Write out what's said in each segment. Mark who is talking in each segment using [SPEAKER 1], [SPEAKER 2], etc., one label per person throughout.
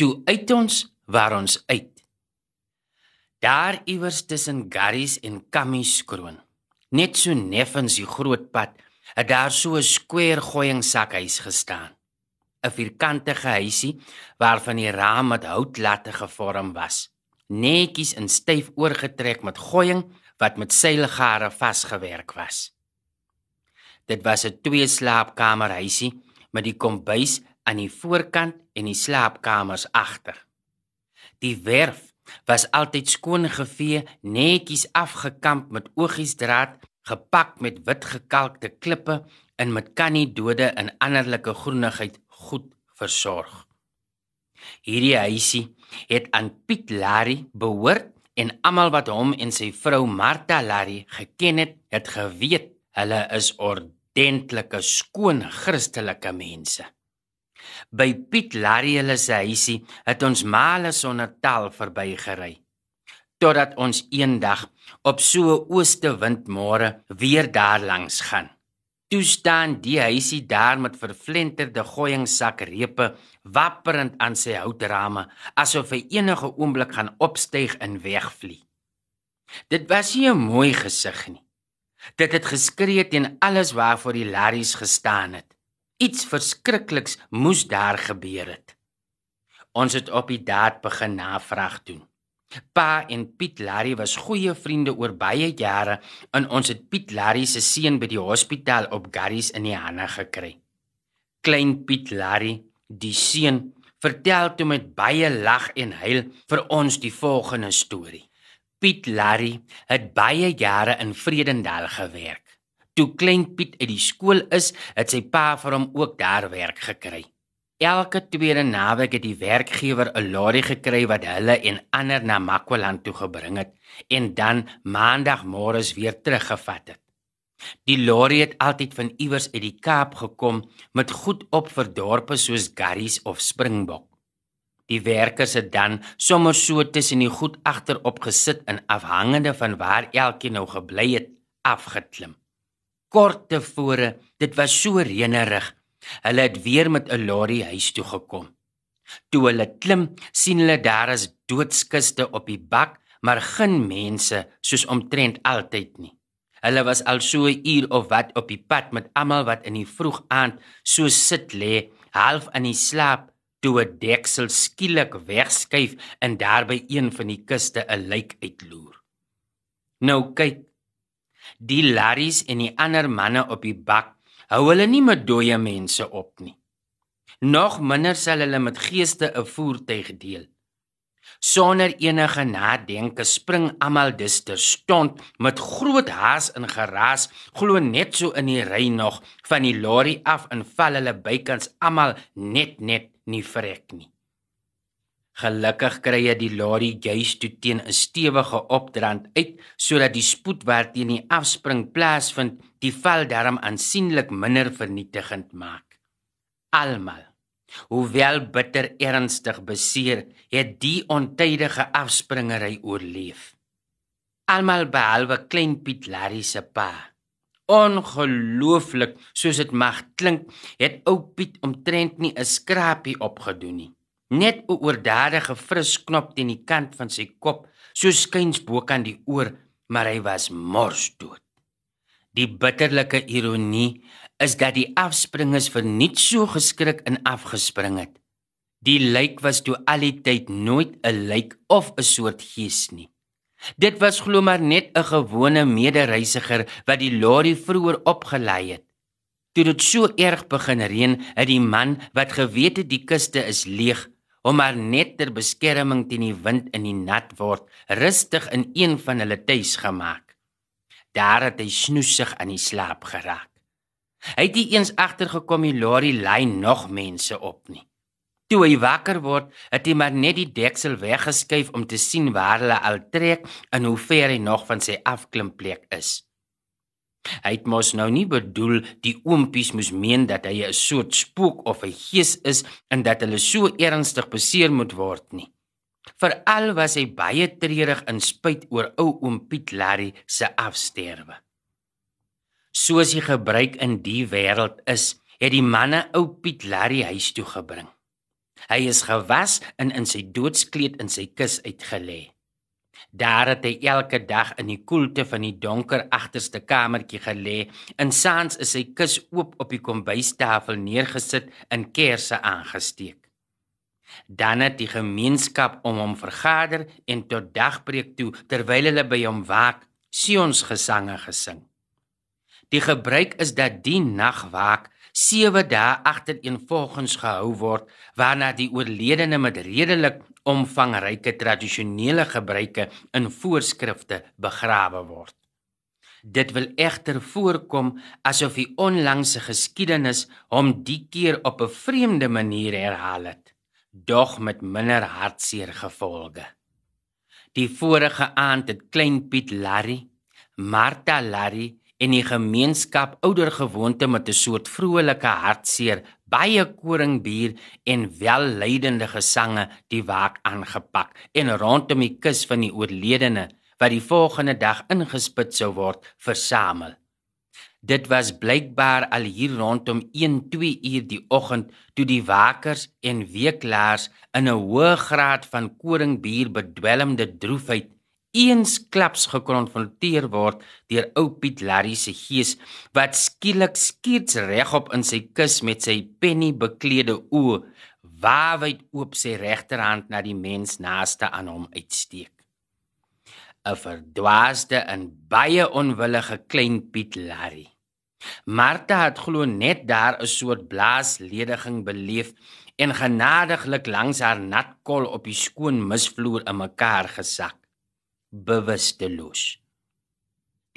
[SPEAKER 1] Toe uit ons waar ons uit. Daar iewers tussen Garries en Kammieskroon, net so neffens die groot pad, het daar so 'n square gooiingsakhuis gestaan. 'n Vierkantige huisie waarvan die raam met houtlatte gevorm was, netjies in styf oorgetrek met gooiing wat met seilgare vasgewerk was. Dit was 'n twee slaapkamer huisie met die kombuis aan die voorkant en die slaapkamers agter. Die werf was altyd skoon gevee, netjies afgekamp met oogiesdraad, gepak met wit gekalkte klippe en met kanniedode en anderlike groenigheid goed versorg. Hierdie huisie het aan Piet Larry behoort en almal wat hom en sy vrou Martha Larry geken het, het geweet hulle is ordentlike skoon Christelike mense. By Piet Larry hulle se huisie het ons male sonder tel verbygery. Totdat ons eendag op so 'n oostewindmôre weer daar langs gaan. Toe staan die huisie daar met verflenterde gooiingssakrepe wapperend aan sy houtrame asof hy enige oomblik gaan opstyg en wegvlieg. Dit was nie 'n mooi gesig nie. Dit het geskree teen alles waarvoor die Larrys gestaan het. Iets verskrikliks moes daar gebeur het. Ons het op die daad begin navraag doen. Pa en Piet Larry was goeie vriende oor baie jare en ons het Piet Larry se seun by die hospitaal op Garries in die hande gekry. Klein Piet Larry, die seun, vertel toe met baie lag en huil vir ons die volgende storie. Piet Larry het baie jare in Vredendal gewerk. Toe klein Piet uit die skool is, het sy pa vir hom ook daar werk gekry. Elke tweede naweek het die werkgewer 'n lorry gekry wat hulle en ander na Makwaland toe gebring het en dan maandagmôre weer teruggevat het. Die lorry het altyd van iewers uit die Kaap gekom met goed op vir dorpe soos Garries of Springbok. Die werkers het dan sommer so tussen die goed agterop gesit en afhangende van waar elkeen nou gebly het, afgeklim kort tevore, dit was so reënerig. Hulle het weer met 'n lorry huis toe gekom. Toe hulle klim, sien hulle daar is doodskiste op die bak, maar geen mense soos omtrent altyd nie. Hulle was al so 'n uur of wat op die pad met almal wat in die vroeg aand so sit lê, half in die slaap, toe 'n deksel skielik wegskuif en daarby een van die kiste 'n lijk uitloer. Nou kyk, Die Larrys en die ander manne op die bak hou hulle nie met dooie mense op nie. Nog minder sal hulle met geeste 'n voertuig deel. Sonder enige nadenke spring almal dus ter stond met groot haas en geraas, glo net so in die ry nog van die lorry af en val hulle bykans almal net net nie vrek nie. Gelukkig kry hy die lorry juis toe teen 'n stewige opdrand uit sodat die spoed waarteen die afspring plaasvind die val darm aansienlik minder vernietigend maak. Almal, hoewel bitter ernstig beseer, het die ontydige afspringery oorleef. Almal behalwe klein Piet Larry se pa. Ongelooflik, soos dit mag klink, het ou Piet omtrent nie 'n skrapie opgedoen nie net 'n oordadige fris knop teen die kant van sy kop, so skuins bo kan die oor, maar hy was mors dood. Die bitterlike ironie is dat die afspringers verniet so geskrik en afgespring het. Die lijk was toe al die tyd nooit 'n lijk of 'n soort gees nie. Dit was glo maar net 'n gewone medereisiger wat die lorry vroeër opgelei het. Toe dit so erg begin reën, het die man wat geweet het die kuste is leeg, om maar net ter beskerming teen die wind in die nat word, rustig in een van hulle tuis gemaak. Daar het hy snoesig aan die slaap geraak. Hy het nie eens agtergekom die lorry lei nog mense op nie. Toe hy wakker word, het hy maar net die deksel weggeskuif om te sien waar hulle al trek en hoe ver hy nog van sy afklimplek is. Hy het mos nou nie bedoel die oompies moes meen dat hy 'n soort spook of 'n gees is en dat hulle so ernstig beseer moet word nie. Veral was hy baie treurig en spyt oor ou oom Piet Larry se afsterwe. Soos die gebruik in die wêreld is, het die manne ou Piet Larry huis toe gebring. Hy is gewas en in sy doodskleed in sy kus uitgelê. Daar het hy elke dag in die koelte van die donker agterste kamertjie gelê. In saans is sy kus oop op die kombuistafel neergesit en kersse aangesteek. Dan het die gemeenskap om hom vergader en tot dagbreek toe terwyl hulle by hom waak, Sions gesange gesing. Die gebruik is dat die nagwaak 7 dae agtereenvolgens gehou word waarna die oorledene met redelik omvangryke tradisionele gebruike in voorskrifte begrawe word. Dit wil egter voorkom asof die onlangse geskiedenis hom die keer op 'n vreemde manier herhaal het, dog met minder hartseer gevolge. Die vorige aand het klein Piet Larry, Martha Larry en die gemeenskap ouer gewoonte met 'n soort vrolike hartseer, baie koringbier en welleidende gesange die waak aangepak en rondom die kus van die oorledene wat die volgende dag ingespit sou word, versamel. Dit was blykbaar al hier rondom 1-2 uur die oggend toe die wakers en weeklaars in 'n hoë graad van koringbier bedwelmde droefheid eensklaps gekonfronteer word deur ou Piet Larry se gees wat skielik skiets regop in sy kus met sy penny beklede oë waarwyd oop sy regterhand na die mens naaste aan hom uitsteek. 'n verdwaasde en baie onwillige klein Piet Larry. Martha het glo net daar 'n soort blaaslediging beleef en genadiglik langs haar nat kol op die skoon misvloer in mekaar gesak bewusteloos.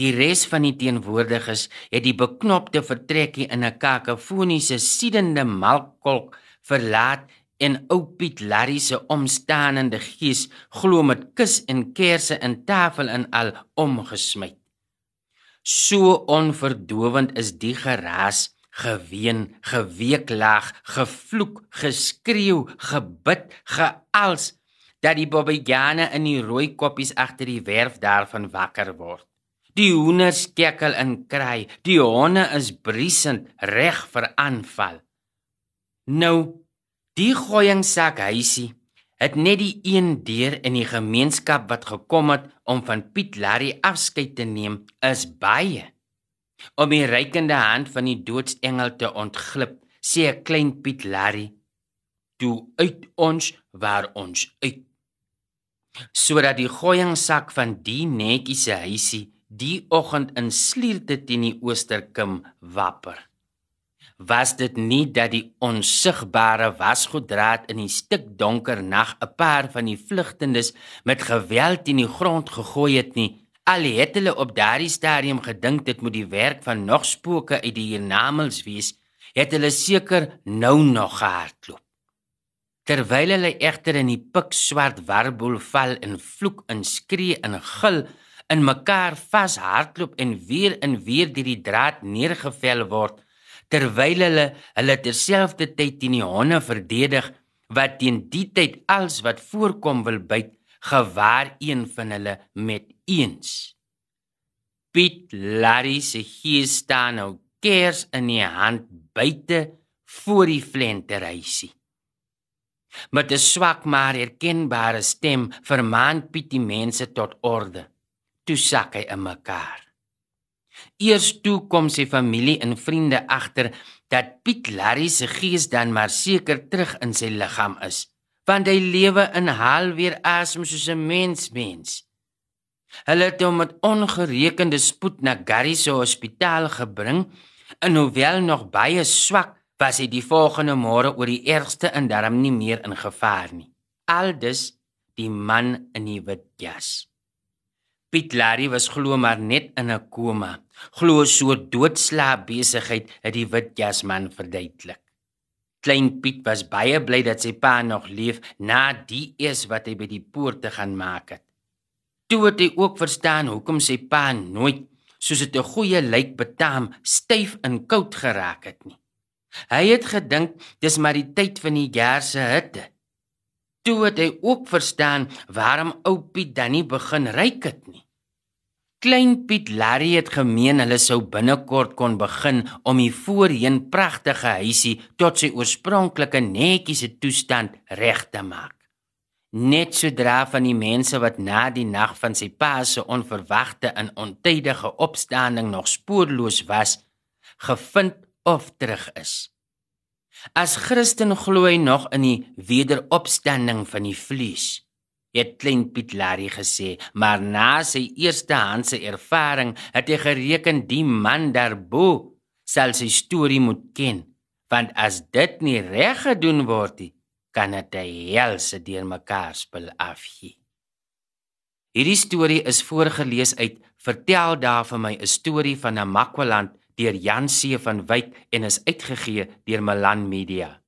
[SPEAKER 1] Die res van die teenwoordiges het die beknopte vertrekkie in 'n kakafoniese siedende melkkolk verlaat en ou Piet Larry se omstaanende gees glo met kus en kersse en tafel en al omgesmy. So onverdowend is die geraas, geween, geweeklaag, gevloek, geskreeu, gebid, geals dat die bobbejane in die rooi koppies agter die werf daarvan wakker word. Die hoenders kekkel en kry, die honde is briesend reg vir aanval. Nou, die gooiingsak huisie het net die een deur in die gemeenskap wat gekom het om van Piet Larry afskeid te neem, is baie. Om die reikende hand van die doodsengel te ontglip, sê 'n klein Piet Larry: "Toe uit ons waar ons uit sodat die gooiingsak van die netjie se huisie die oggend in slierte teen die oosterkim wapper. Was dit nie dat die onsigbare wasgoeddraad in die stikdonker nag 'n paar van die vlugtendes met geweld in die grond gegooi het nie? Al het hulle op daardie stadium gedink dit moet die werk van nog spooke uit die hiernamaals wees, het hulle seker nou nog gehardloop. Terwyl hulle egter in die pikswart warboel val en vloek en skree en gil in mekaar vashardloop en weer en weer deur die draad neergevel word terwyl hulle hulle terselfdertyd teen die honde verdedig wat teen die tyd als wat voorkom wil byt gewaar een van hulle met eens. Piet Larry se hier staan nou kers in die hand buite voor die flenterhuisie Met 'n swak maar erkenbare stem vermaan Piet die mense tot orde. Toe sak hy in mekaar. Eers toe kom sy familie en vriende agter dat Piet Larry se gees dan maar seker terug in sy liggaam is, want hy lewe in haal weer asem soos 'n mens mens. Hulle het hom met ongerekende spoed na Gary se hospitaal gebring en hoewel nog baie swak was hy die volgende môre oor die ergste in darm nie meer in gevaar nie. Aldus die man in die wit jas. Piet Larry was glo maar net in 'n koma. Glo so doodslaap besigheid het die wit jas man verduidelik. Klein Piet was baie bly dat sy pa nog leef na die eers wat hy by die poorte gaan maak het. Toe het hy ook verstaan hoekom sy pa nooit soos dit 'n goeie lijk betaam styf en koud geraak het nie. Hy het gedink dis maar die tyd van die jaar se hitte. Toe het hy ook verstaan waarom ou Piet dan nie begin ryk het nie. Klein Piet Larry het gemeen hulle sou binnekort kon begin om die voorheen pragtige huisie tot sy oorspronklike netjiese toestand reg te maak. Net sodra van die mense wat na die nag van sy pa se onverwagte en ontydige opstanding nog spoorloos was, gevind of terug is. As Christen glo hy nog in die wederopstanding van die vlees het klein Piet Larry gesê, maar na sy eerste handse ervaring het hy gereken die man daarbo sal sy storie moet ken, want as dit nie reg gedoen word nie, kan dit helse deurmekaar spil afgie. Hierdie storie is voorgeles uit Vertel daar vir my 'n storie van Namakwaland deur Jan C van Wyk en is uitgegee deur Malan Media.